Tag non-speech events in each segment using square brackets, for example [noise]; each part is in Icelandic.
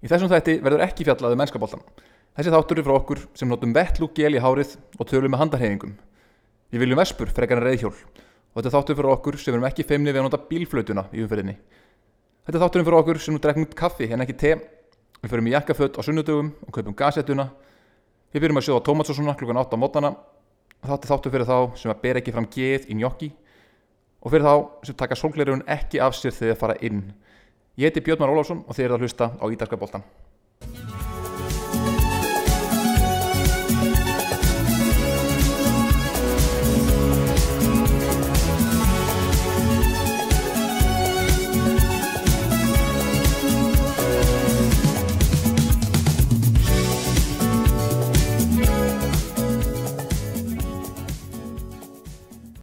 Í þessum þætti verður ekki fjallaðu mennskaboltan. Þessi þáttur er frá okkur sem notum vettlúk gel í hárið og tölum með handarhefingum. Við viljum vespur frekar en reyðhjól og þetta þáttur fyrir okkur sem erum ekki feimni við að nota bílflötuna í umferðinni. Þetta þátturinn fyrir okkur sem nú drekkum kaffi en ekki te. Við förum í jakkaföt á sunnudögum og kaupum gasettuna. Við byrjum að sjóða tómatsósuna klukkan 8 á mótana. Þetta þáttur fyrir þá sem að ber ekki fram geð í njokki og fyrir þá sem taka sólgleirun ekki af sér þegar þeir fara inn. Ég heiti Björn Már Ólafsson og þið erum að hlusta á Ídarska boltan.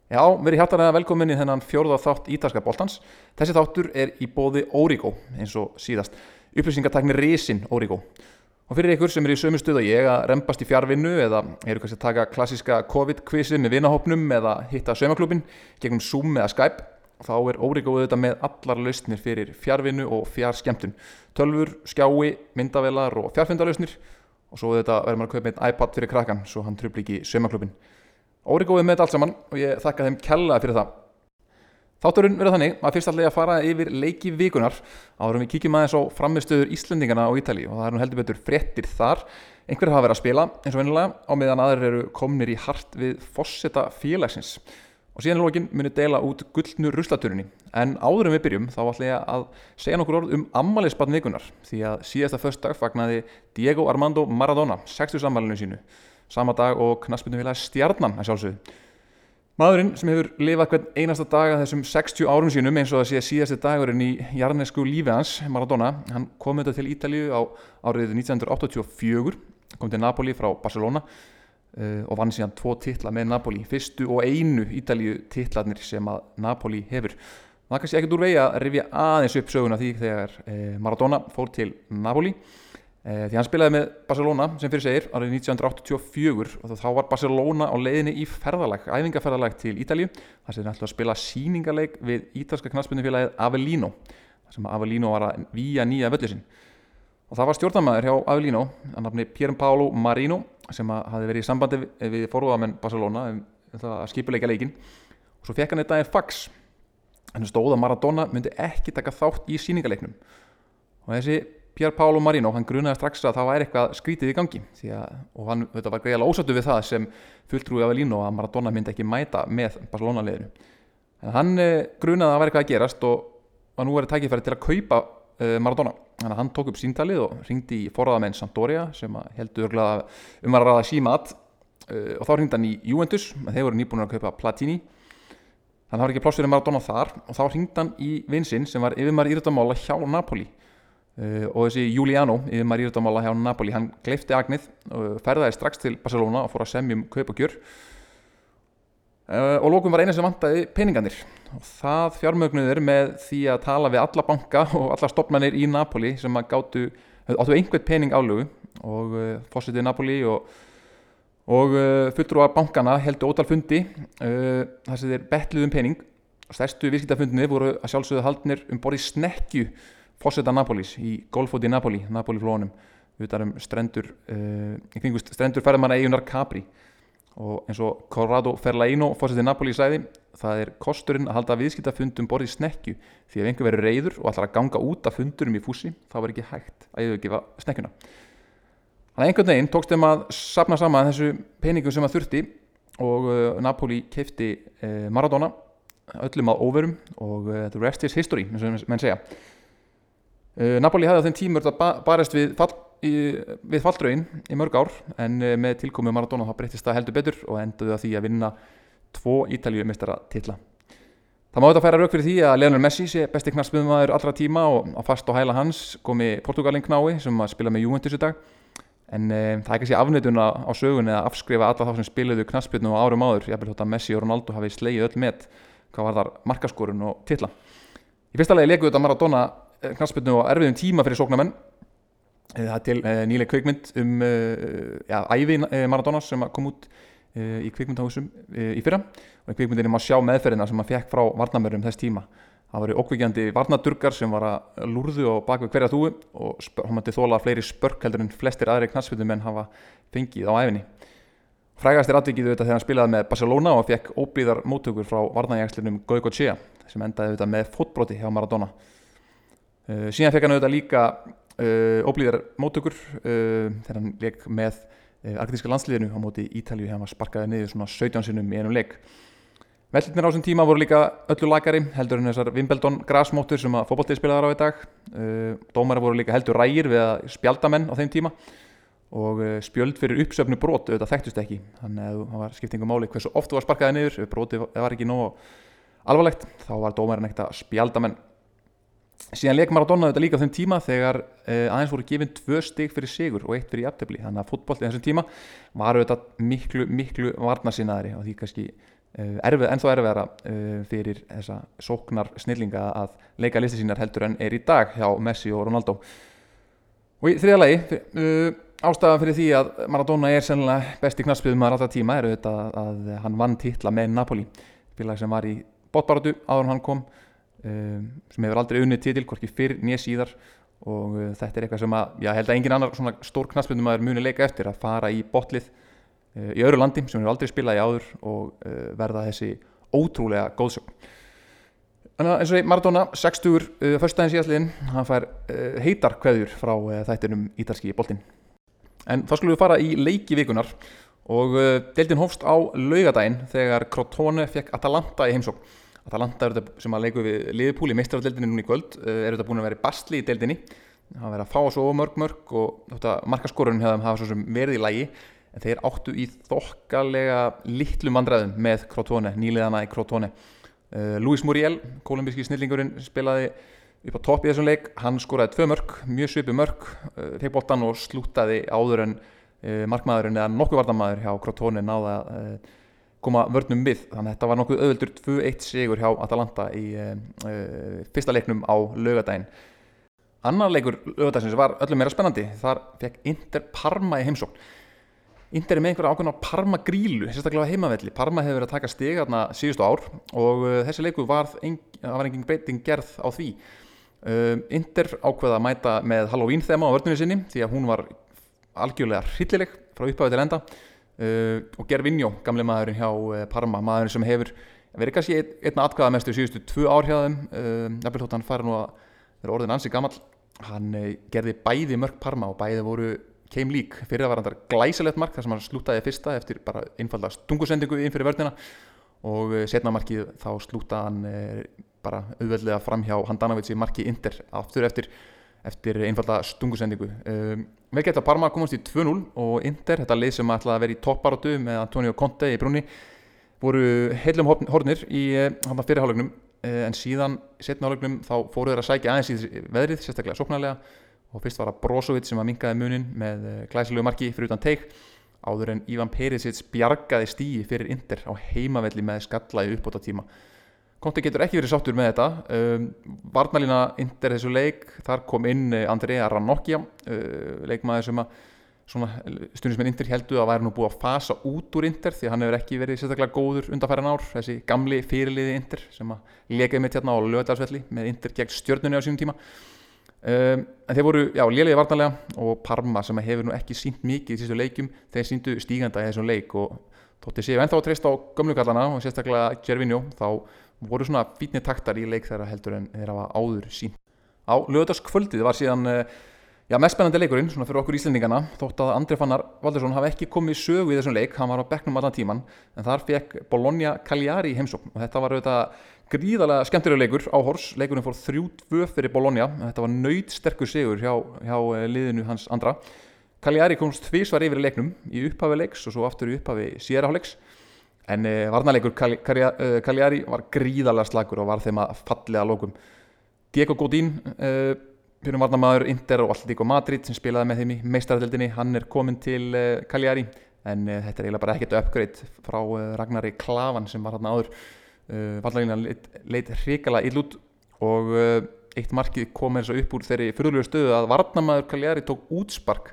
Já, verið hjartanlega velkomin í þennan fjórða þátt Ídarska boltans. Þessi þáttur er í bóði Origo eins og síðast. Upplýsingartakni Risin Origo. Og fyrir ykkur sem er í sömu stuð að ég að rempast í fjárvinnu eða eru kannski að taka klassiska COVID-kvisið með vinahopnum eða hitta sömaklubin gegnum Zoom eða Skype þá er Origo auðvitað með allar lausnir fyrir fjárvinnu og fjárskemtun. Tölfur, skjái, myndavelar og fjárfundalausnir og svo auðvitað verður maður að kaupa einn iPad fyrir krakkan svo hann trubli ekki sömaklubin. Órigóið með þetta allt saman og ég þakka þeim kellaði fyrir það. Þátturinn verður þannig að fyrst allega fara yfir leiki vikunar áður við kíkjum aðeins á framistöður Íslendingana á Ítali og það er nú heldur betur fréttir þar. Einhverju hafa verið að spila eins og vennilega á meðan aðrir eru komnir í hart við fosseta félagsins. Og síðan lókin muni deila út gullnu ruslaturinni. En áður en við byrjum þá ætla ég að segja nokkur orð um ammaliðspann vikunar því að síðasta föstdag fagnaði Diego Armando Maradona 60 sammælinu sínu sama dag og knaspinu stjarnan að sjálfsögðu. Maðurinn sem hefur lifað hvern einasta dag að þessum 60 árum sínum eins og það sé síðasti dagurinn í jarnesku lífi hans, Maradona, hann kom þetta til Ítalíu á árið 1984, kom til Napoli frá Barcelona uh, og vann síðan tvo titla með Napoli, fyrstu og einu Ítalíu titlarnir sem að Napoli hefur. Það kannski ekkert úr vegi að rifja aðeins upp söguna því þegar uh, Maradona fór til Napoli því hann spilaði með Barcelona sem fyrir segir árið 1984 og þá var Barcelona á leiðinni í ferðalag, æfingaferðalag til Ítalju þar sem þeir ætlaði að spila síningarleik við ítalska knastbundufélagið Avellino þar sem Avellino var að výja nýja völlu sin og það var stjórnarmæður hjá Avellino að nafni Pierpaolo Marino sem hafi verið í sambandi við forúðamenn Barcelona um að skipuleika leikin og svo fekk hann þetta en fax. Hann stóð að Maradona myndi ekki taka þátt í síningarleiknum og þessi Pier Paolo Marino, hann grunaði strax að það væri eitthvað skrítið í gangi að, og hann þetta, var greiðilega ósattu við það sem fulltrúi af Elíno að Maradona myndi ekki mæta með Barcelona liðinu. En hann eh, grunaði að það væri eitthvað að gerast og, og nú er það tækifæri til að kaupa eh, Maradona. Þannig að hann tók upp síntalið og ringdi í forraðamenn Sampdoria sem heldur um að ræða símat eh, og þá ringdi hann í Juventus þeir voru nýbúin að kaupa Platini. Þannig að það var ekki plássverið Maradona þar og þá ringdi hann í vinsinn sem var yfirmar írættamála hjá Napoli og þessi Giuliano, yfir maður írættamála hjá Napoli, hann gleifti agnið og ferðaði strax til Barcelona og fór að semjum kaup og gjör uh, og lókum var eina sem vantæði peninganir og það fjármögnuður með því að tala við alla banka [laughs] og alla stopnarnir í Napoli sem að gáttu, áttu einhvern pening álögu. Og fósitið Napoli og, og fulltrú af bankana heldur ótal fundi þar sem þeir betluðum pening. Og stærstu viðskiptafundinni voru að sjálfsögðu haldnir um borði snekju fósetta Napolis í golfóti Napoli, Napoli flónum utar um strendur uh, strendur ferðmanna eigunar Capri. Og eins og Corrado Ferlaino fósetti Napoli sæði það er kosturinn að halda viðskiptafundum borðið snekju því ef einhver verður reyður og ætlar að ganga út af fundurum í fúsi þá verður ekki hægt að yfirgefa snekkuna þannig að einhvern veginn tókstum að sapna saman þessu peningum sem að þurfti og uh, Napoli keifti uh, Maradona öllum að óverum og the rest is history eins og menn segja Napoli hafði á þeim tímur að barist við, fall, við falldraugin í mörg ár en uh, með tilkomu Maradona þá breytist það heldur betur og enduði að því að vinna tvo Ítalíu mistara tilla. Það má þetta færa rauk fyrir því að Leonel Messi sé besti knarspöðumæður allra tíma og á fast og hæla hans komi Portugalin knái sem að spila með Juventus í dag en uh, það er kannski afnöðun á sögun eða afskrifa alla þá sem spiluðu knarspöðum á árum áður, ég held að Messi og Ronaldo hafi slegið öll með hvað var þar markaskorun og tilla. Í fyrsta legi leiku þetta Maradona Eh, knastbyrnu og erfiðum tíma fyrir sóknamenn eh, það er til eh, nýlega kveikmynd um ja, ævi Maradona sem kom út í kveikmyndahúsum í fyrra. Og í kveikmyndinni má sjá meðferðina sem hann fekk frá varnamörum þess tíma. Það var okkvíkjandi varnadurgar sem var að lúrðu á bakvið hverja þúi og hann mætti þóla fleiri spörk heldur en flestir aðri knallsveitum en hafa fengið á æfinni frægast er aðvikið auðvitað þegar hann spilaði með Barcelona og fekk óblíðar móttökur frá varnajægslunum Goycochea sem endaði auðvitað með fótbroti hjá Maradona uh, síðan fekk hann auðvitað líka uh, óblíðar móttökur uh, þegar hann leik með argentíska landsliðinu á móti Ítalju hefði hann sparkaði niður svona 17 sinnum í einum leik. Vellinir á þessum tíma voru líka öllu lagari heldur en þessar Wimbledon grasmóttur sem að fókbaltið spilaði á í dag. Dómar voru líka heldur rægir við að spjalda menn á þeim tíma og spjöld fyrir uppsöfnu brot auðvitað þekktust ekki. Þannig að það var skiptingum máli hversu oft þú var sparkaði niður ef broti var ekki nóg alvarlegt þá var dómarinn ekkert að spjalda menn síðan leik Maradona auðvitað líka á þeim tíma þegar eh, aðeins voru gefinn tvö stig fyrir sigur og eitt fyrir jafntefni þannig að fútboll í þessum tíma var auðvitað miklu, miklu varnarsinnaðri og því kannski eh, erfið, ennþá erfiðara eh, fyrir þessa sóknar snillinga að leika listi sínar heldur en er í dag hjá Messi og Ronaldo. Og í þriða lagi uh, ástæðan fyrir því að Maradona er sennilega besti knarspiðum að ráta tíma er auðvitað að hann vann titla með Napoli. Félag sem var í botbaratu áður hann kom um, sem hefur aldrei unnið titil, hvorki fyrr nýja síðar og uh, þetta er eitthvað sem að ég held að engin annar svona stór knastbundum að er muni leika eftir að fara í botlið uh, í öðru landi sem hefur aldrei spilað í áður og uh, verða þessi ótrúlega góðsögn Þannig að eins og Maradona, 60 fyrstæðin síðastliðin, hann fær heitar kveður frá þættinum ítalski boltinn. En þá skulum við fara í leiki vikunar og deildin hófst á laugadaginn þegar Crotone fekk Atalanta í heimsókn. Atalanta er þetta sem að leiku við liðpúli í meistrardeldinni núna í kvöld eh, er þetta búin að vera í bastli í deldinni það verið að fá svo mörg mörg og markaskorunum hefðum hafa svo sem verið í lægi en þeir áttu í þokkalega litlum vandræðum með Crotone, nýliðana í Crotone. Uh, Luis Muriel, kolumbíski snillingurinn spilaði upp á topp í þessum leik. Hann skoraði tvö mörg, mjög svipu mörg uh, fekk bóttan og slútaði áður en uh, markmaðurinn eða nokkuð vartamæður hjá Crotone náða koma vörnum við. Þannig að þetta var nokkuð öðvöldur 2-1 sigur hjá Atalanta í uh, fyrsta leiknum á lögadaginn annar leikur lögadagins var öllum meira spennandi. Þar fekk Inter Parma í heimsókn. Inter er með einhverja ákveðna Parma grílu sérstaklega heimavelli, Parma hefur verið að taka stig þarna síðustu ár og uh, þessi leiku var, ein, var engin breyting gerð á því. Uh, Inter ákveða að mæta með Halloween þema á vörnunni sinni því að hún var algjörlega hryllileg frá upphæðu til enda Uh, og Gervinjó, gamle maðurinn hjá uh, Parma, maðurinn sem hefur verið kannski ein, einna atkvæða mestu síðustu tvö ár hjá þeim. Uh, jafnveg þótt hann fær nú að vera orðin ansi gammal hann gerði bæði mörg Parma og bæði voru keim lík fyrir að var hann glæsilegt mark þar sem hann slútaði fyrsta eftir bara einfalda stungusendingu inn fyrir vörnina. Og setna markið þá slútaði hann bara auðveldlega fram hjá Handanovic í marki Inter aftur eftir eftir einfalda stungusendingu. Um, vel gett að Parma komast í 2-0 og Inter, þetta lið sem ætlaði að vera í topparótu með Antonio Conte í brunni voru heilum hornir í eh, fyrirhálagnum eh, en síðan setna hálagnum þá fóru þeir að sækja aðeins í veðrið, sérstaklega sóknarlega. Og fyrst var að Brozovic sem að mingaði munin með eh, glæsilegu marki fyrir utan teik. Áður en Ivan Perisic bjargaði stíi fyrir Inter á heimavelli með skalla í uppbóta tíma Konti getur ekki verið sáttur með þetta. Um, Varnalína indir þessu leik þar kom inn Andrea Ranocchia uh, leikmaður sem að stundismenn Inter heldu að væri nú búið að fasa út úr Inter því að hann hefur ekki verið sérstaklega góður undanfæran ár. Þessi gamli fyrirliði Inter sem að lekaði mitt hérna á löðarsvelli með Inter gegn stjörnunni á sínum tíma. Um, en þeir voru, já, léliði varnalega og Parma sem hefur nú ekki sínt mikið í þessu leikum þeir síndu stíganda í þessum leik og þótti séu ennþá að treysta á gömlugallana og sérstaklega Gervinjó þá voru svona fítni taktar í leik þeirra heldur en þeirra var áður sín á lögðarskvöldið var síðan eh, já, mest spennandi leikurinn svona fyrir okkur íslendingana þótt að Andri Fannar Valdursson hafi ekki komið sögu í þessum leik, hann var á bekknum allan tíman en þar fekk Bologna Cagliari heimsókn. Og þetta var auðvitað gríðarlega skemmtilega leikur á hors, leikurinn fór 3-2 fyrir Bologna, þetta var nöyt sterkur sigur hjá, hjá eh, liðinu hans andra. Cagliari komst tvísvar yfir leiknum í upphafi leiks og svo aftur í upphafi sérahleiks en uh, varnarleikur Cagliari var gríðarlega slagur og var þeim að fallega lókum Diego Godín uh, fyrir varnarmæður Inter og Alltíko Madrid sem spilaði með þeim í meistaröldinni hann er komin til uh, Cagliari. En þetta er eiginlega bara ekkert uppgreitt frá Ragnari Klavan sem var hann áður. Varnarleikina leitt, leitt hrikala illút og eitt markið kom eins og upp úr þeirri fyrirlegu stöðu að varnarmæður Cagliari tók útspark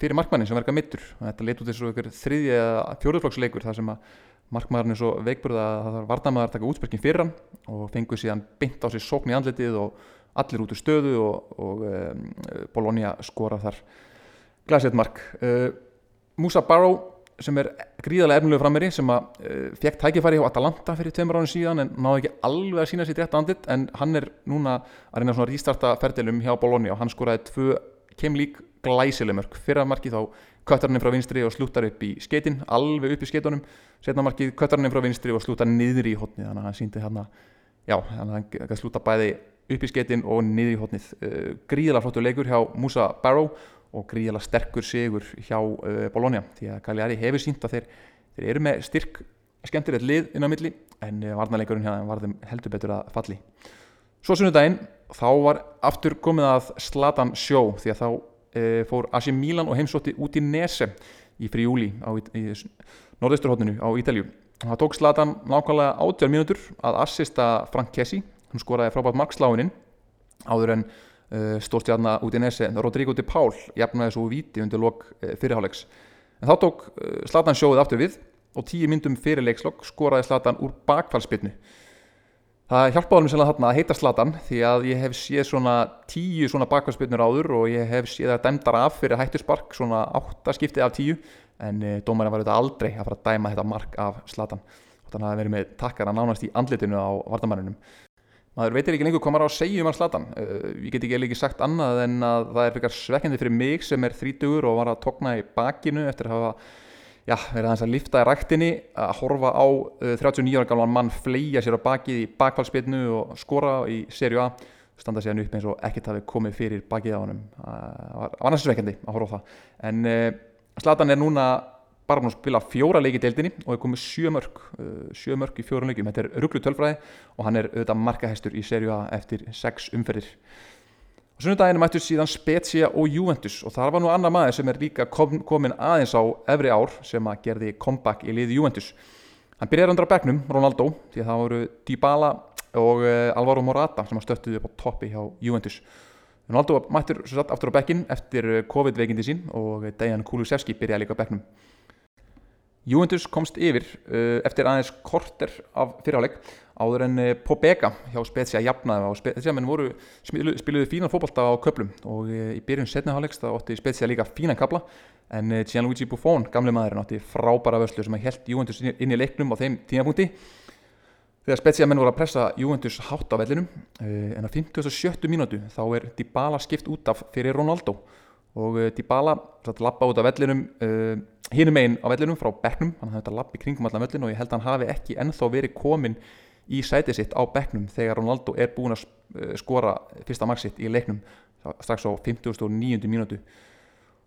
fyrir markmannin sem verka mittur þetta leitt út þessu þriðja fjóruðflokksleikur þar sem að markmaðurinn er svo veikburð að það þarf varnamaður að taka útspyrkin fyrir hann og fengur síðan bynt á sig sókn í andlitið og allir út úr stöðu og, og um, Bologna skora þar. Glæsett mark. Uh, Musa Barrow sem er gríðarlega erfnulegu frammeiri sem að uh, fekk tækifæri á Atalanta fyrir tveimur ánum síðan en náði ekki alveg að sína sér rétt andlit en hann er núna að reyna svona rístarta ferðilum hjá Bologna og hann skoraði tvö kemlík glæsileg mörg fyrra marki þá köttar hann frá vinstri og slúttar upp í skeitin alveg upp í skeitunum. Setna markið köttar hann frá vinstri og slúttar niður í hotni þannig að hann síndi hann að já, hann kann slúta bæði upp í skeitin og niður í hotnið uh, gríðalega flottur leikur hjá Musa Barrow og gríðalega sterkur sigur hjá uh, Bologna því að Cagliari hefur sínt að þeir, þeir eru með styrk skemmtilegt lið inn á milli en uh, varnarleikurinn hérna var þeim heldur betur að falli. Svo sunnudaginn þá var aftur komið að Slatan sjó því að þá fór Asi Milan og heimsótti út í Nese í frí júli á norðausturhóttinu á Ítalju það tók Slatan nákvæmlega 80 mínútur að assista Frank Kessi hann skoraði frábært marksláinin áður en uh, stórstjarnar út í nesi Rodrigo de Paul jafnaði svo viti undir lok uh, fyrirhálegs en þá tók uh, Zlatan sjóið aftur við og tíu myndum fyrir leikslokk skoraði Zlatan úr bakfallspilnu það hjálpaði honum sérlega þarna að heita Zlatan því að ég hef séð svona tíu svona bakfallspilnur áður og ég hef séð að dæmdar af fyrir hættuspark svona áttaskipti af tíu en uh, dómarinn var auðvitað aldrei að fara að dæma þetta mark af Zlatan þannig að það verið með takkara nánast í andlitinu á vardamannunum maður veitir ekki lengur hvað maður á að segja um hann Zlatan uh, ég get ekki ekki sagt annað en að það er fyrir svekkjandi fyrir mig sem er þrítugur og var að tokna í bakinu eftir að hafa já, verið aðeins að lifta í ræktinni að horfa á uh, 39 ára gamlan mann fleia sér á bakið í bakfallspilnu og skora í serju A. Standa sér hann upp eins og ekkert hafi komið fyrir bakið á hann það var annars svekkjandi að horfa á það. En uh, Zlatan er núna bara búin að spila fjóra leiki deildinni og er komið sjö mörg uh, sjö mörg í fjórun leikum, þetta er rugglu tölfræði og hann er auðvitað markahestur í serju A eftir sex umferðir og sunnudaginu mættu síðan Spezia og Juventus og það var nú annar maður sem er líka kom, komin aðeins á efri ár sem að gerði comeback í liði Juventus. Hann byrjaði undir að begnum, Ronaldo því að það voru Dybala og uh, Alvaro Morata sem stöttuði upp á toppi hjá Juventus. Ronaldo mættur svo satt aftur á bekkin eftir uh, COVID-veikindi sín og Dejan Kulusevski byrjaði líka begnum Juventus komst yfir uh, eftir aðeins korter af fyrirháleik áður en uh, Pobega hjá Spezia jafnaði og Spezia menn voru spiluði, fínan fókbalta á köplum og uh, í byrjun setniháleiks það ótti Spezia líka fínan kabla en uh, Gianluigi Buffon, gamle maðurinn, átti frábæra vöslu sem held Juventus inn í leiknum á þeim tímapunkti. Þegar Spezia menn voru að pressa Juventus hátt á vellinum uh, en á 57. mínútu þá er Dybala skipt út af fyrir Ronaldo. Og uh, Dybala satt lappa út af vellinum hinum einn á vellinum frá bekknum. Hann hafði þetta lapp í kringum allan vellinu og ég held að hann hafi ekki ennþá verið komin í sætið sitt á bekknum þegar Ronaldo er búin að eh, skora fyrsta marksitt í leiknum strax á 59. mínútu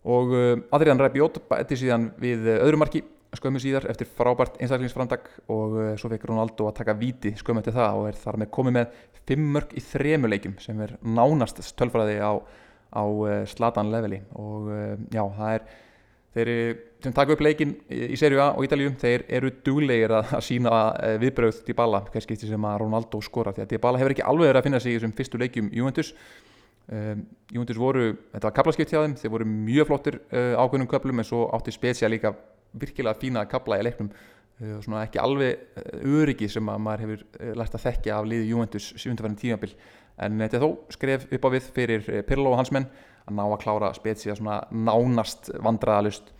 og uh, Adrian Rabiot bætti síðan við öðru marki skömmu síðar eftir frábært einstaklingsframdag og svo fekk Ronaldo að taka viti skömmu eftir það og er þar með komið með fimm mörg í þremu leikum sem er nánast tölfræði á, á slatan leveli og já, það er þeir sem taka upp leikin í serju A og Ítalju þeir eru duglegir að, að sína eh, viðbröð Dybala, kannski sem að Ronaldo skora því að Dybala hefur ekki alveg verið að finna sig í þessum fyrstu leikjum Juventus. Um, Juventus voru, þetta var kaplaskipt hjá þeim þeir voru mjög flottir uh, ákveðnum köplum en svo átti Spezia líka virkilega fína kapla í leiknum. Uh, svona ekki alveg öryggi sem að maður hefur lært að þekkja af liði Juventus 7. tímabil. En þetta þó skref upp á við fyrir Pirlo og hans menn að ná að klára Spezia svona nánast vandraðalust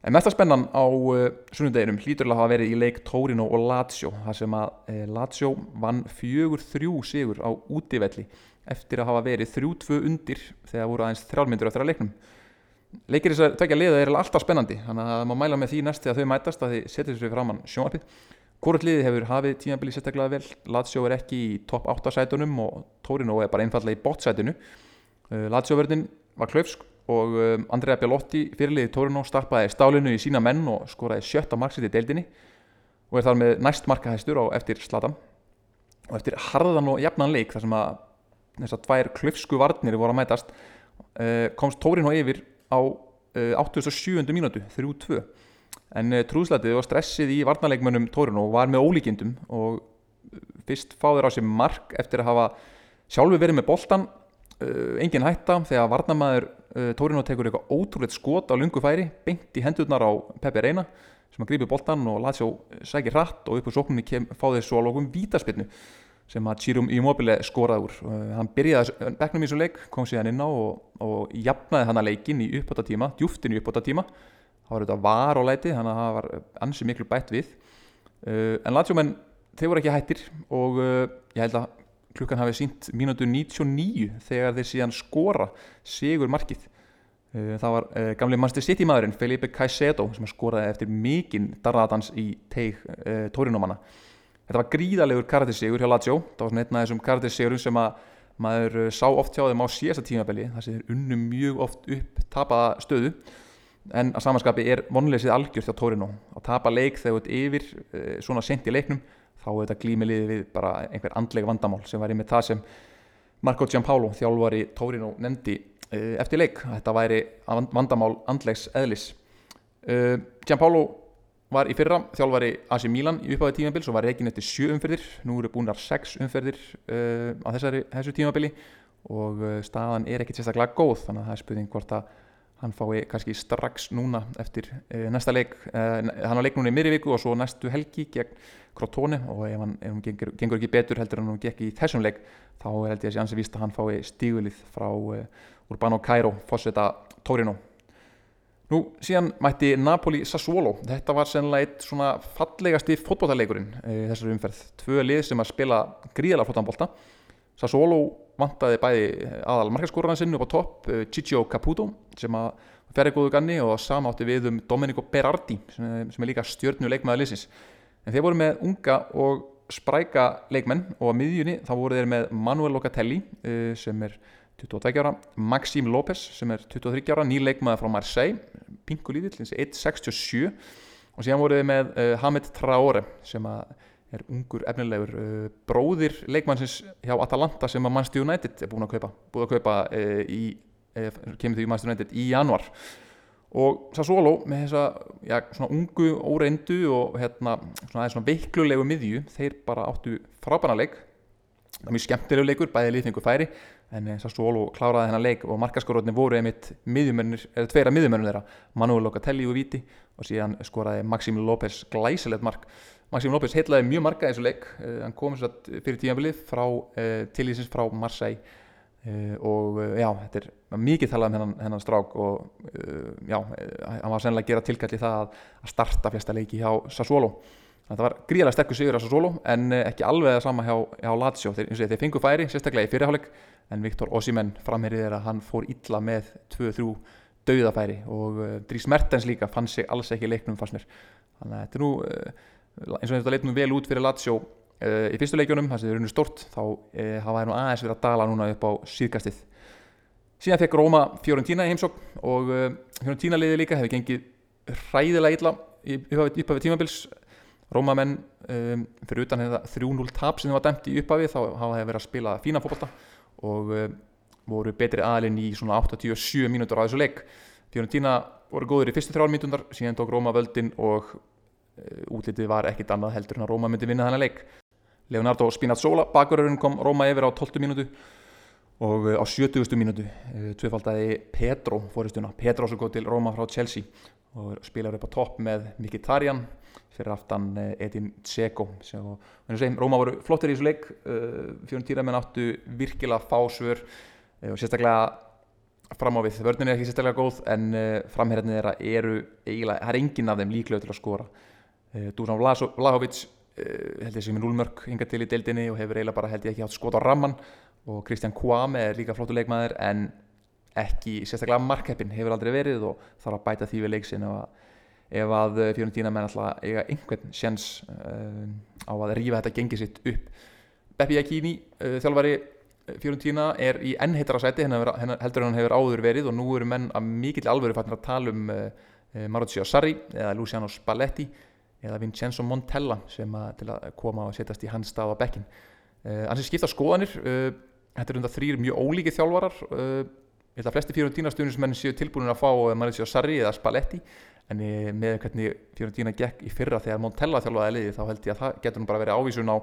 en mest að spennan á uh, sunnudeginum hlýturlega hafa verið í leik Torino og Lazio þar sem að uh, Lazio vann fjögur þrjú sigur á útivelli eftir að hafa verið þrjú tvö undir þegar voru aðeins þrjálmyndur eftir að leiknum. Leikir þess að tvekja liða er alltaf spennandi þannig að má mæla með því næst þegar þau mætast að þið setja þessu framann sjónarpið Hvort liði hefur hafið tímabili sérstaklega vel. Lazio er ekki í topp 8 sætunum og Torino er bara einfallega í bot sætunu Uh, Lazio-verðin var klöfsk og um, Andrea Belotti fyrirliði Torino stappaði stálinu í sína menn og skoraði sjötta marksitt í deildinni og er þar með næst markahæstur á eftir Slatan og eftir harðan og jafnan leik þar sem að þessar tvær klöfsku varnir voru að mætast uh, komst Torino yfir á 87. Uh, mínútu 3-2 en trúðslætið og stressið í varnarleikmönnum Torino var með ólíkindum og fyrst fáður á sér mark eftir að hafa sjálfu verið með boltan engin hætta þegar varnamæður uh, Tórino tekur eitthvað ótrúleitt skot á lungu færi beint í hendurnar á Peppi Reina sem að grípi boltan og Lazio sækir hratt og upp úr sókninni kem, fá þeir svo að lókum vítaspinnu sem að Chirum Immobile skoraði úr. Uh, hann byrjaði begnum í þessu leik kom síðan inn á og, og jafnaði hann að leikin í uppbóta tíma, djúftin í uppbóta tíma það var auðvitað var og læti þannig að það var ansi miklu bætt við. Uh, en Lazio menn, þeir voru ekki hættir og ég held að klukkan hafi sínt mínútu 99 þegar þeir síðan skora sigur markið uh, það var uh, gamli Manchester City maðurinn Felipe Caicedo sem skoraði eftir mikinn darraðans í teig uh, tórinumanna Þetta var gríðalegur karatissegur hjá Lazio. Það var svona einn af þessum karatissegurum sem að maður sá oft hjá þeim á síðasta tímabeli þar sem þeir unnum mjög oft upp tapaða stöðu. En að samanskapi er vonleysið algjörð hjá Torino að tapa leik þegar þetta yfir e, svona sent í leiknum þá er þetta glímiliði við bara einhver andlega vandamál sem var í með það sem Marco Giampaolo þjálfari Torino nefndi e, eftir leik. Þetta væri vandamál andlegs eðlis. E, Giampaolo var í fyrra þjálfari AC Milan í upphafi tímabils og var reygin eftir sjö umferðir. Nú eru búinar sex umferðir uh, á þessari, þessu tímabili og staðan er ekkit sérstaklega góð þannig að það er spurning hvort að hann fái kannski strax núna eftir uh, næsta leik. Hann á leik núna í miðri viku og svo næstu helgi gegn Crotone. Og ef hann, ef hann gengur, gengur ekki betur heldur en hann gekk í þessum leik þá held ég að sé ansi víst að hann fái stígulið frá Urbano Cairo, fórseta Torino. Nú síðan mætti Napoli Sassuolo, þetta var sennilega eitt svona fallegasti e, þessari umferð. Tvö lið sem að spila gríðala fótballta. Sassuolo vantaði bæði aðal markaskóraðan sinn upp á topp, e, Ciccio Caputo sem að ferri góðu ganni og samátti við um Domenico Berardi sem, sem er líka stjörnu leikmaða liðsins. En þeir voru með unga og spræka leikmenn og á miðjunni þá voru þeir með Manuel Locatelli e, sem er 22 ára, Maxím López sem er 23 ára, nýleikmaður frá Marseille pingulítill, 1.67 og síðan voruð við með uh, Hamid Traore sem er ungur efnilegur uh, bróðir leikmannsins hjá Atalanta sem að Manchester United er búin að kaupa búin að kaupa í kemur því Manchester United í januar og Sassuolo með þessa já, svona ungu óreindu og hérna svona, svona veiklulegu miðju þeir bara áttu frábæna leik. Það er mjög skemmtilegu leikur, bæði liðningu færi en eh, Sassuolo kláraði þennan leik og markaskóruðni voru einmitt miðjumennir, eða tveira miðjumennir þeirra Manuel Locatelli og Viti og síðan skoraði Maxim López glæsilegt mark. Maxim López heitlaði mjög marka í þessu leik uh, hann kom fyrir tíanbilið frá uh, tilísins frá Marseille uh, og já, þetta er mikið talað um hennan, hennan strák og já, hann var sennilega að gera tilkalli það að, að starta flesta leiki hjá Sassuolo. Það var gríðarlega sterkur sigur á Sassuolo en ekki alveg það sama hjá, hjá Lazio. Þeir, þeir fengu færi, sérstaklega í fyrirháleik en Viktor Ossimenn framherrið er að hann fór illa með 2-3 dauðafæri og uh, Dries Mertens líka fann sig alls ekki leiknum fannst mér. Þannig að þetta er nú uh, eins og þetta leit nú vel út fyrir Lazio uh, í fyrstu leikjunum, það sem er unni stort þá hafa það nú aðeins verið að dala núna upp á síðkastið. Síðan fekk Róma Fiorentina í heimsók og Fiorentina liði líka hefur gengið hræðilega illa upp af tímabils. Róma menn um, fyrir utan þetta 3-0 tap sem það var dæmt í upphafi þá hafa það verið að spila fína fólkvölda og uh, voru betri aðalinn í svona 87 mínútur á þessu leik. Fiorentina voru góður í fyrstu þrjálf mínúndar síðan tók Róma völdin og uh, útlitið var ekkit annað heldur en að Róma myndi vinna þennan leik Leonardo Spinazzola, bakurörun kom Róma yfir á 12 mínútu og uh, á 70. mínútu. Tvöfaldagi Pedro fóristuna, Pedro sem góð til Róma frá Chelsea og spilaður upp á topp með Mkhitaryan. Fyrir aftan eh, Edin Dzeko. Róma voru flottir í þessu leik. Eh, fjörun týramenn áttu virkilega fásvör eh, og sérstaklega fram á við, vörðin er ekki sérstaklega góð en framherðinni þeirra eru eiginlega, það er engin af þeim líklega til að skora. Dusan Vlahovic held ég sem er núlmörk hinga til í deildinni og hefur eiginlega bara held ég ekki átt skot á ramman og Kristján Kvame er líka flottu leikmaður en ekki sérstaklega markheppin hefur aldrei verið og þarf að bæta því við leiksin ef að eh, Fiorentina menn alltaf eiga einhvern sjans uh, á að rýfa þetta gengið sitt upp. Beppi Akini, uh, þjálfari Fiorentina er í enn heitara sæti heldur hann hefur áður verið og nú eru menn að mikill alvöru fannir að tala um uh, Maruccio Sarri eða Luciano Spalletti eða Vincenzo Montella sem að, til að koma og setjast í hans stað á bekkin Þannig skipta skoðanir þetta er undar þrýr mjög ólíki þjálfarar. Ég held að flesti Fiorentina stjórnismenn séu tilbúin að fá Maruccio Sarri eða Spalletti. En með hvernig Fiorentina gekk í fyrra þegar Montella þjálfaði liði þá held ég að það getur nú bara verið ávísun á,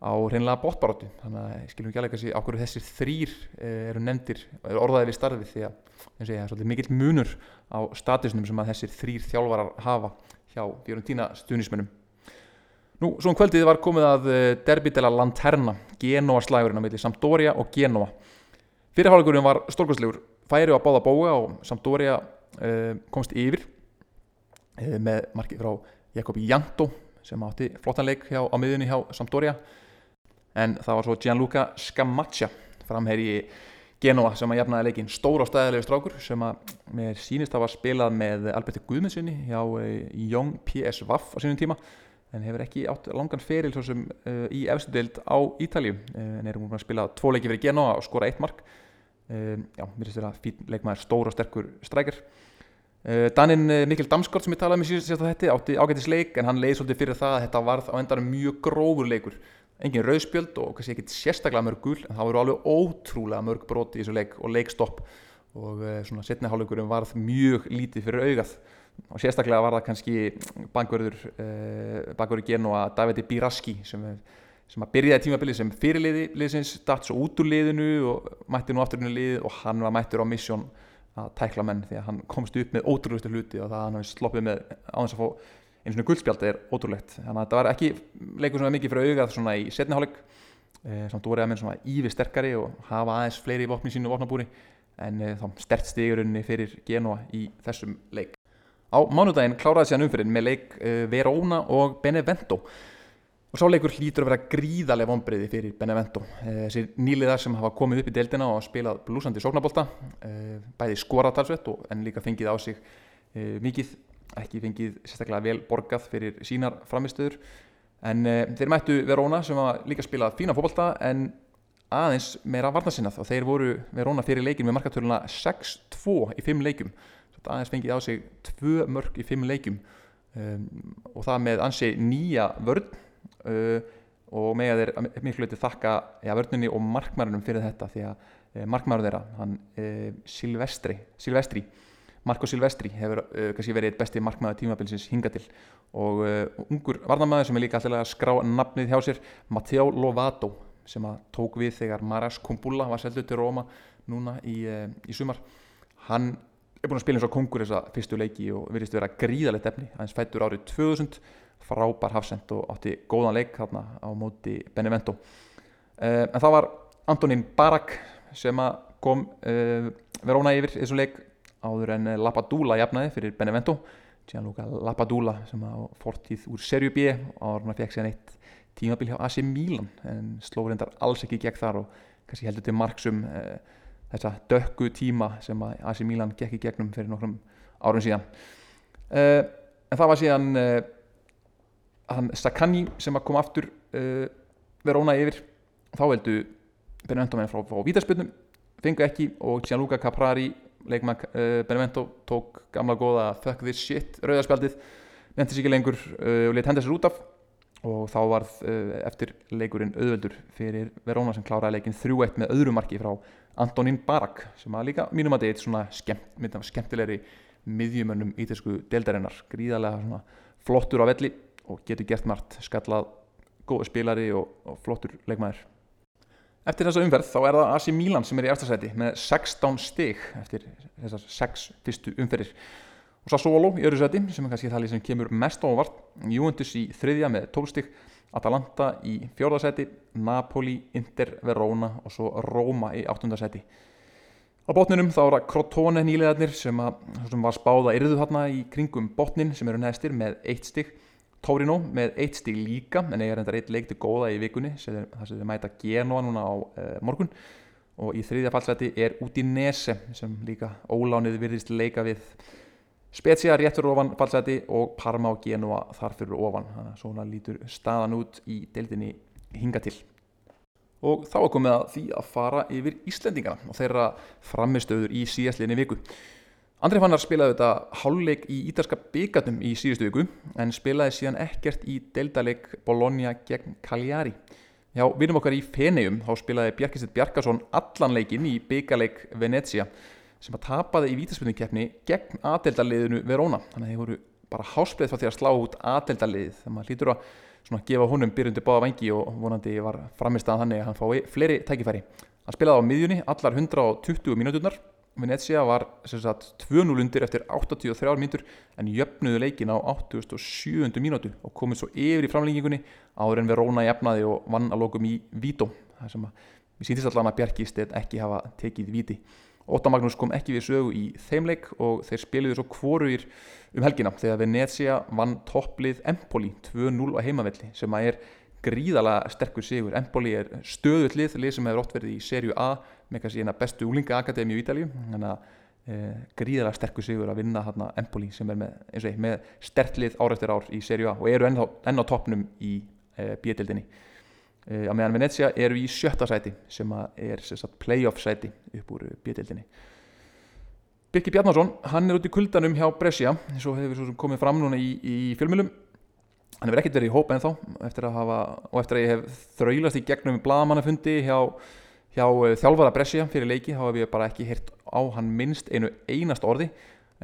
á reynilega bóttbaróttu þannig að skiljum ekki alveg að okkur þessir þrýr eh, eru nefndir orðaði við starfi því að það er svolítið mikill munur á statusnum sem að þessir þrýr þjálfarar hafa hjá Fiorentina stuðnismönnum. Nú, svo um kvöldið var komið að eh, derbi de la Lanterna, Genoa slægurinn á milli Sampdoria og Genoa. Fyrirháleikurinn var stórkvæmslegur, færi á báða bóga og Sampdoria uh, komst yfir uh, með markið frá Jakobi Janto sem átti flottanleik hjá, á miðunni hjá Sampdoria en það var svo Gianluca Scamaccia framherji Genoa sem að jafnaði leikin stór og stæðilegu strákur sem að mér sínist að var spilað með Alberti Guðmundssoni hjá Young PSV á sínum tíma en hefur ekki átt langan feril svo sem uh, í efstu deild á Ítalju uh, en erum múin að spila tvo leiki fyrir Genoa og skora eitt mark. Uh, já, mér finnst þetta fín leikmaður stór og sterkur strækjar Daninn Mikkel Damskort sem ég talaði með síðast á þetta átti ágættis leik en hann leiði svolítið fyrir það að þetta varð á endanum mjög grófur leikur engin rauðspjöld og kannski ekkit sérstaklega mörg gul en það voru alveg ótrúlega mörg broti í þessu leik og leikstopp. Og svona setniháleikurinn varð mjög lítið fyrir augað. Og sérstaklega var það kannski bankverður uh, bankverður Genoa Davide Biraski sem, sem að byrjaði tímabilið sem fyrirliði liðsins, datt svo út úr liðinu og mætti nú aftur inn í lið og hann var mættur á missjón að tækla menn því að hann komst upp með ótrúlustu hluti og það hann hafi sloppið með á þess að fá eins og guldspjald er ótrúlegt. Þannig að þetta var ekki leikur sem var mikið fyrir augað svona í setniháleik eh, samt voru að menn svona ívi sterkari og hafa aðeins fleiri vopni sínu vopnabúri. En eh, þá stert stigurunni fyrir Genoa í þessum leik. Á mánudaginn kláraði sér umfyrir með leik uh, Verona og Benevento. Og sá leikur hlýtur að vera gríðarlega vonbreiði fyrir Benevento. Þessir nýliðar sem hafa komið upp í deildina og spilað blúsandi sóknabólta, bæði skoratalsvett en líka fengið á sig mikið, ekki fengið sérstaklega vel borgað fyrir sínar framistöður. En þeir mættu Verona sem hafa líka spilað fína fókbalta en aðeins meira varnasinnað og þeir voru Verona fyrir leikin með markatörluna 6-2 í 5 leikum aðeins fengið á sig tvö mörg í fimm leikum um, og það með ansi nýja vörn uh, og með þeir miklu veitir þakka ja, vörnunni og markmærunum fyrir þetta því að uh, markmærun þeirra hann uh, Silvestri, Silvestri Marko Silvestri hefur uh, kannski verið besti markmæðu tímabilsins hinga til. Og uh, ungur varnamæður sem er líka alltaf að skrá nafnið hjá sér Matteo Lovato sem að tók við þegar Maras Kumbula var selduð til Róma núna í, uh, í sumar. Hann er búin að spila eins og kongur þessa fyrstu leiki og virðist vera gríðalegt efni. Aðeins fættur árið 2000 frábær hafsend og átti góðan leik hérna á móti Benevento. En það var Antonín Barak sem kom uh, Verona yfir þessu leik áður en Lapadula jafnaði fyrir Benevento. Gianluca Lapadula sem á fortíð úr Serju B og hann fekk sér neitt tímabil hjá AC Milan en sló reyndar alls ekki gegn þar og kannski heldur til marksum uh, þessa dökku tíma sem AC Milan gekk í gegnum fyrir nokkrum árum síðan. Uh, en það var síðan uh, hann Sakani sem að koma aftur uh, Verona yfir. Þá heldu Benevento menn frá, frá Vítarspilnum fengu ekki og Gianluca Caprari leikmann Benevento tók gamla góða fuck this shit rauðarspjaldið nefndi sér ekki lengur og let henda sér út af. Og þá varð eftir leikurinn auðveldur fyrir Verona sem kláraði leikin 3-1 með öðru marki frá Antonín Barak sem að líka mínum að þetta er svona skemmt, skemmtilegri miðjumönnum ítalsku deildarinnar. Gríðarlega flottur á velli og getur gert margt skallað góðu spilari og, og flottur leikmæður Eftir þessa umferð þá er það AC Milan sem er í eftirsæti með 16 stig eftir þessar 6 fyrstu umferðir og Sassuolo í öru sæti sem er kannski það sem kemur mest ávart Juventus í þriðja með 12 stig Atalanta í fjórðarsæti, Napoli, Inter, Verona og svo Roma í áttundarsæti. Á botninum þá er það Crotone nýlegaðnir sem, sem var spáða yrðu þarna í kringum botnin sem eru neðstir með eitt stygg. Torino með eitt stygg líka en eiga reyndar eitt leikti góða í vikunni þar sem þið mæta Genoa núna á eh, morgun. Og í þriðja fallseti er Udinese sem líka ólánið virðist leika við Spezia réttur ofan fallseti og Parma og Genoa þar fyrir ofan. Þannig að svona lítur staðan út í deildinni hinga til. Og þá er komið að því að fara yfir Íslendingana og þeirra framistöður í síðastlinni viku Andri Fannar spilaði þetta háluleik í ítalska byggatum í síðustu viku en spilaði síðan ekkert í deildaleg Bologna gegn Cagliari. Já, vinum okkar í Feneum þá spilaði Bjarkistedt Bjarkarsson allan leikin í byggaleg Venezia sem að tapaði í vítaspilningkeppni gegn aðdeldaliðinu Verona. Þannig að þeir voru bara hásbreið frá því að slá út aðdeldalið þegar maður hlýtur að svona, gefa honum byrjundi báða vangi og vonandi var framist að þannig að hann fái fleiri tækifæri. Hann spilaði á miðjunni allar 120 mínúturnar Venezia var sem sagt 2-0 undir eftir 83 mínútur en jöfnuðu leikin á 87. mínútu og komið svo yfir í framlengingunni áður en Verona jafnaði og vann að lokum í Vító það sem að við síndist allan að Bjarkistedt ekki hafa tekið Víti Óta Magnús kom ekki við sögu í þeimleik og þeir spiliðu svo kvorugir um helgina þegar Venezia vann topplið Empoli 2-0 á heimavelli sem að er gríðala sterkur sigur Empoli er stöðullið, lið sem hefur oft verið í serju A með kannski eina bestu úlinga akademi í Ítalíu. Þannig að e, gríðarlega sterkur sigur að vinna hérna Empoli sem er með, ég, með stertlið ár eftir ár í serju A og eru enn enn á toppnum í e, bjöldildinni e, á meðan Venezia eru í sjötta sæti sem er sem playoff sæti upp úr bjöldildinni Birki Bjarnason, hann er út í kuldanum hjá Brescia, eins og hefur komið fram núna í, í fjölmjölum hann hefur ekkert verið í hópa ennþá eftir hafa, og eftir að ég hef þraulast í gegnum bladamannafundi hjá hjá uh, þjálfara Brescia fyrir leiki hef ég bara ekki hirt á hann minnst einu einast orði.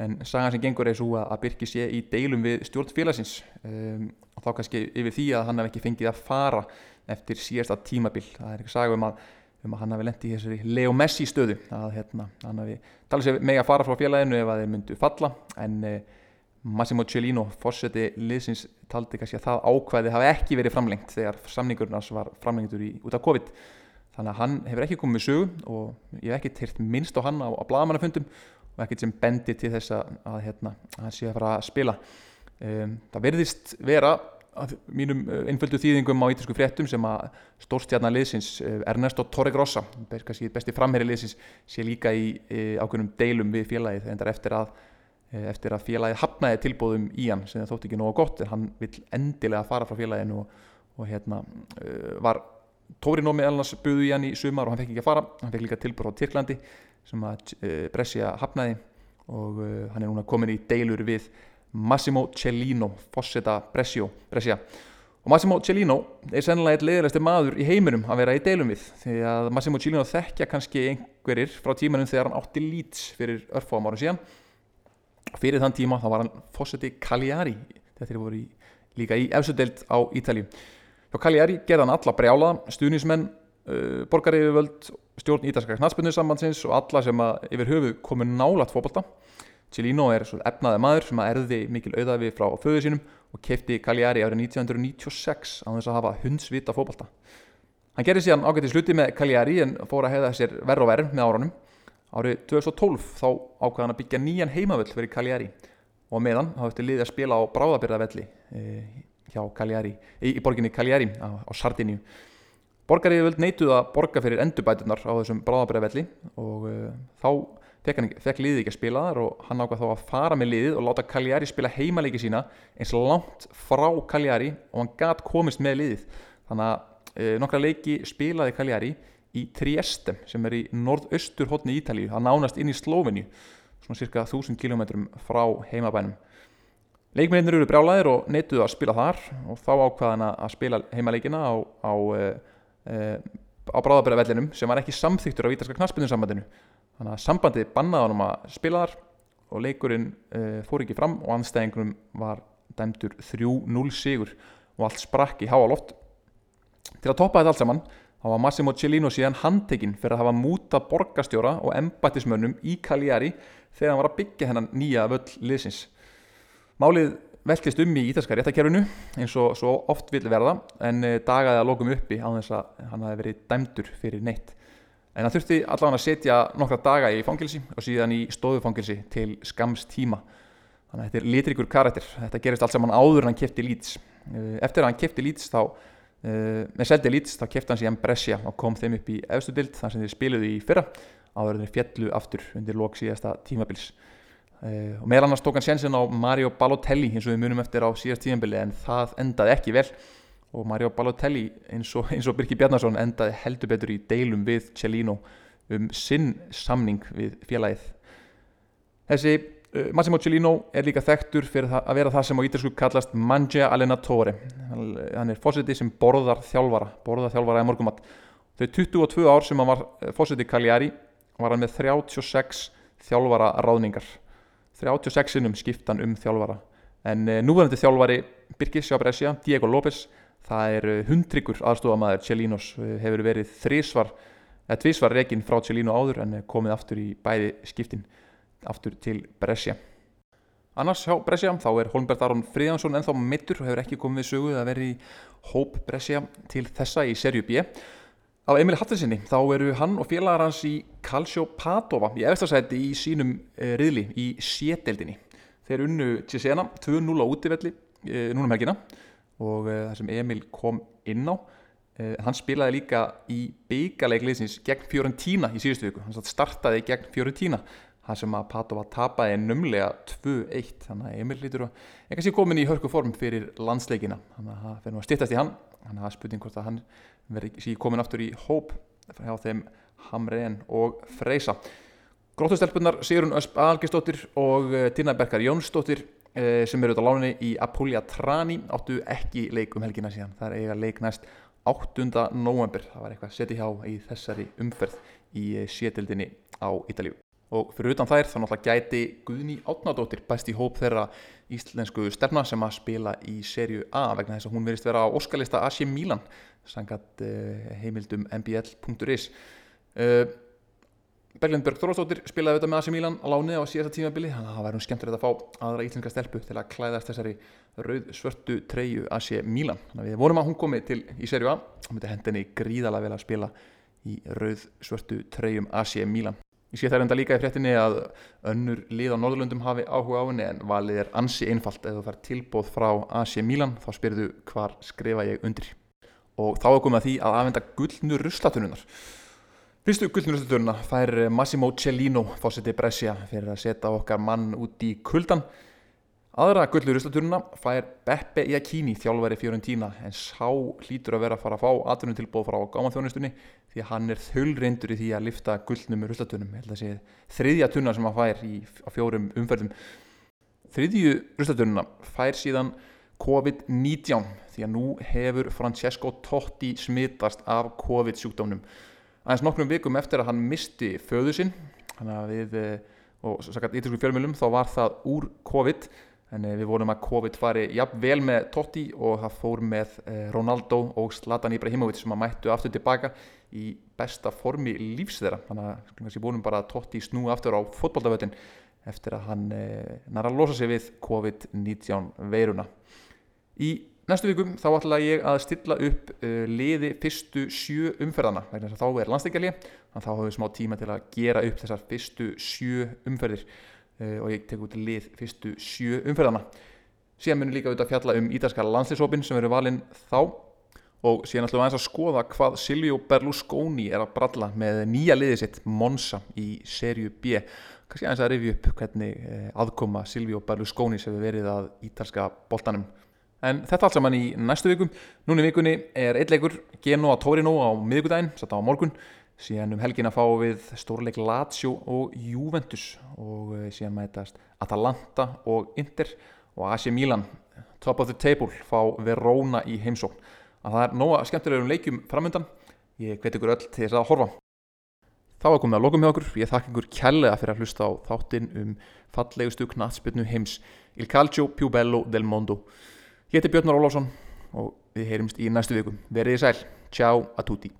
En sagan sem gengur er svo að Birki sé í deilum við stjórn félagsins. Um, og þá kannski yfir því að hann hef ekki fengið að fara eftir síðasta tímabil. Það er ekki saga um að, um að hann hef lendið í þessari Leo Messi stöðu að hérna, hann hef talið sér meg að fara frá félaginu ef að þeir myndu falla. En uh, Massimo Cellino, fórseti liðsins taldi kannski að það ákvæði hafi ekki verið framlengt þegar samningurnars var framlengtur í, út af COVID þannig að hann hefur ekki komið með sögu og ég hef ekki tyrt minnst á hann á, á blagamannafundum og ekkert sem bendi til þess að, að, hérna, hann sé að fara að spila. Um, það verðist vera að mínum uh, einföldu þýðingum á ítalsku fréttum sem að stórstjarnar liðsins uh, Ernesto Torregrossa besti framherri liðsins sé líka í, í ákveðnum deilum við félagið endar eftir að, uh, eftir að félagið hafnaði tilbóðum í hann sem það þótt ekki nógu gott en hann vil endilega fara frá félaginu og, og hérna var Tóri Nómi Elnars buði í hann í sumar og hann fekk ekki að fara. Hann fekk líka tilbúr á Tyrklandi sem að uh, Brescia hafnaði og uh, hann er núna komin í deilur við Massimo Cellino Fosseta Brescia. Og Massimo Cellino er sennilega eitt leiðilegsti maður í heiminum að vera í deilum við því að Massimo Cellino þekkja kannski einhverjir frá tímanum þegar hann átti lít fyrir örfáum árum síðan. Fyrir þann tíma þá var hann Fosseti Cagliari. Þetta er voru líka í efsudelt á Ítalju Hjá Cagliari gerði hann alla brjála, stuðnismenn, uh, borgaryfirvöld, stjórn ítalska knastbundusambandsins og alla sem yfir höfu komu nálat fókbalta. Cilino er efnaði maður sem erði mikil auðafi frá föðu sínum og kefti Cagliari árið 1996 á þess að hafa hundsvita fókbalta. Hann gerði síðan ágætti sluti með Cagliari en fór að hefða sér verð og verð með árunum. Árið 2012 þá ákvaði hann að byggja nýjan heimavöll fyrir Cagliari og meðan þá eftir liði að spila á bráðabyrðavelli e, hjá Cagliari, í, í borginni Cagliari á, á Sardiníu borgariði völd neituð að borga fyrir endurbætunar á þessum bráðabræðavelli og uh, þá fekk, fekk liðið ekki að spila þar og hann ákvað þá að fara með liðið og láta Cagliari spila heimaleiki sína eins langt frá Cagliari og hann gæt komist með liðið. Þannig að uh, nokkra leiki spilaði Cagliari í Trieste sem er í norðaustur hotni í Ítalíu, það nánast inn í Sloveni svona cirka 1000 km frá heimabænum Leikmennir eru brjálæðir og neituðu að spila þar og þá ákvaðan að spila heimaleikina á, á, e, á bráðabæravellinum sem var ekki samþyktur á Vítarska knastbyrjumsambandinu. Þannig að sambandið bannaði hann um að spila þar og leikurinn e, fór ekki fram og anstæðingunum var dæmdur 3-0 sigur og allt sprakk í háa loft. Til að toppa þetta allt saman þá var Massimo Cellino síðan handtekinn fyrir að hafa múta borgastjóra og embættismönnum í Cagliari þegar hann var að byggja hennan nýja völl liðsins. Málið velkist um í ítalska réttakerfinu eins og svo oft vil verða en eh, dagaði að lokum uppi á þess að hann hafi verið dæmdur fyrir neitt. En hann þurfti allavega að setja nokkra daga í fangilsi og síðan í stóðufangilsi til skams tíma. Þannig að þetta er litrikur karakter. Þetta gerist allt saman áður en hann kefti lýts. Eh, eftir að hann kefti lýts þá, eh, með seldi lýts, þá kefti hann síðan Brescia og kom þeim upp í efstu bild þar sem þeir spiluði í fyrra áður en þeir fjallu aftur undir lok síðasta tímabils. Uh, og meðal annars tók hann sjensin á Mario Balotelli eins og við munum eftir á síðast tíðanbili en það endaði ekki vel. Og Mario Balotelli eins og, [laughs] eins og Birki Bjarnarsson endaði heldur betur í deilum við Cellino um sinn samning við félagið. Þessi uh, Massimo Cellino er líka þekktur fyrir að vera það sem á ítalsku kallast Mangia Allenatore. Hann er fósiti sem borðar þjálfara borðar þjálfara í morgumatt þau 22 ár sem hann var eh, fósiti Cagliari var hann með 36 þjálfara ráðningar 36 sinnum skiptan um þjálfara. En uh, núverandi þjálfari Birgis Sjábresja, Diego López það er uh, hundryggur aðstofamæður Chelinos uh, hefur verið þrísvar eða tvís var reygin frá Tjölínu áður en komið aftur í bæði skiptin aftur til Brescia. Annars hjá Brescia þá er Holmbert Aron Fríðansson ennþá mittur og hefur ekki komið söguð að vera í hóp Brescia til þessa í serju B Á Emil Hattinsinni þá eru hann og félagar hans í Calcio Padova í efstasæti í sínum e, riðli í sételdinni. Þeir unnu Cesena 2-0 á útivelli e, núna um helgina og e, það sem Emil kom inn á. Hann spilaði líka í byggalegleisins gegn Fiorentína í síðustu viku. Hann startaði gegn Fiorentína það sem að Padova tapaði numlega 2-1 þannig að Emil lítur að eitthvað sé komin í hörku form fyrir landsleikina þannig að það fyrir að stittast í hann þannig að það er spurning hvort að hann verði sí komin aftur í hóp hjá þeim Hamren og Freysa. Gróttustelpunar Sigrun Ösp Algerstóttir og eh, Tina Berkar Jónsdóttir eh, sem eru út á láninni í Apulia Trani áttu ekki leik um helgina síðan. Það er eiga leik næst 8. november það var eitthvað setið hjá í þessari umferð í eh, sétildinni á Ítalíu og fyrir utan þær þá náttúrulega gæti Guðni Átnadóttir bæst í hóp þeirra íslensku stefna sem að spila í serju A vegna þess að hún verist vera á Óskalista AC Milan sangat uh, heimildum mbl.is uh, Berglindberg Þorvaldsdóttir spilaði auðvitað með AC Milan á láni á síðasta tímabili. Þannig að það væri hún skemmtilegt að fá aðra íslenska stelpu til að klæðast þessari rauð svörtu treyju AC Milan. Þannig að við vorum að hún komi til í serju A og myndi hendinni gríðalega vel að spila í rauð svörtu treyjum AC Milan Ég sé það enda líka í fréttinni að önnur lið á Norðurlundum hafi áhuga á henni en valið er ansi einfalt ef þú fær tilbóð frá AC Milan þá spyrðu hvar skrifa ég undir. Og þá er komið að því að aðvenda gullnu ruslatununar. Fyrstu gullnu ruslatununa fær Massimo Cellino fósiti Brescia fyrir að setja okkar mann út í kuldan. Aðra gullur ruslaturnuna fær Beppe Iacchini þjálfæri Fiorentina en sá hlýtur að vera að fara að fá atvinnum tilbúið frá gámanþjónustunni því að hann er þöulreindur í því að lifta gullnum með ruslaturnum, held að sé þriðja tunna sem hann fær í, á fjórum umferðum. Þriðju ruslaturnuna fær síðan COVID-19 því að nú hefur Francesco Totti smittast af COVID-sjúkdánum. Aðeins nokkrum vikum eftir að hann misti föðu sinn, hann að við eh, og sakat ítilsku fjölmjölum þá var það úr COVID-19 Þannig eh, við vorum að COVID fari jafn vel með Totti og það fór með eh, Ronaldo og Zlatan Ibrahimovic sem að mættu aftur tilbaka í besta formi lífs þeirra. Þannig að við vorum bara Totti snú aftur á fotbolltaföldin eftir að hann eh, nara að losa sig við COVID-19 veiruna. Í næstu vikum þá ætla ég að stilla upp liði fyrstu sjö umferðana. Þá er landsleikjarlið, þannig að þá hafum við smá tíma til að gera upp þessar fyrstu sjö umferðir og ég tek út lið fyrstu sjö umferðana síðan munum líka auðvitað að fjalla um ídarska landslýsópin sem verður valinn þá. Og síðan ætlum við aðeins að skoða hvað Silvio Berlusconi er að bralla með nýja liðið sitt Monza í serju B. Kannski aðeins að rifja upp hvernig eh, aðkoma Silvio Berlusconi sem við verið að ítalska boltanum. En þetta allt saman í næstu vikum. Núni vikunni er eitleikur Genoa Torino á miðugudaginn, satt á morgun síðan um helgin að fá við stórleik Lazio og Juventus og eh, síðan mætast Atalanta og Inter og AC Milan. Top of the table fá Verona í heimsókn. Að það er nóga skemmtilegur um leikjum framöndan ég hveti ykkur öll til þess að horfa. Þá er komið að lokum hjá okkur. Ég þakka ykkur kærlega fyrir að hlusta á þáttinn um fallegustu knatsbyrnu heims. Il Calcio Più Bello del Mondo. Ég heiti Björn Rólásson og við heyrimst í næstu vikum verið í sæl, ciao a tutti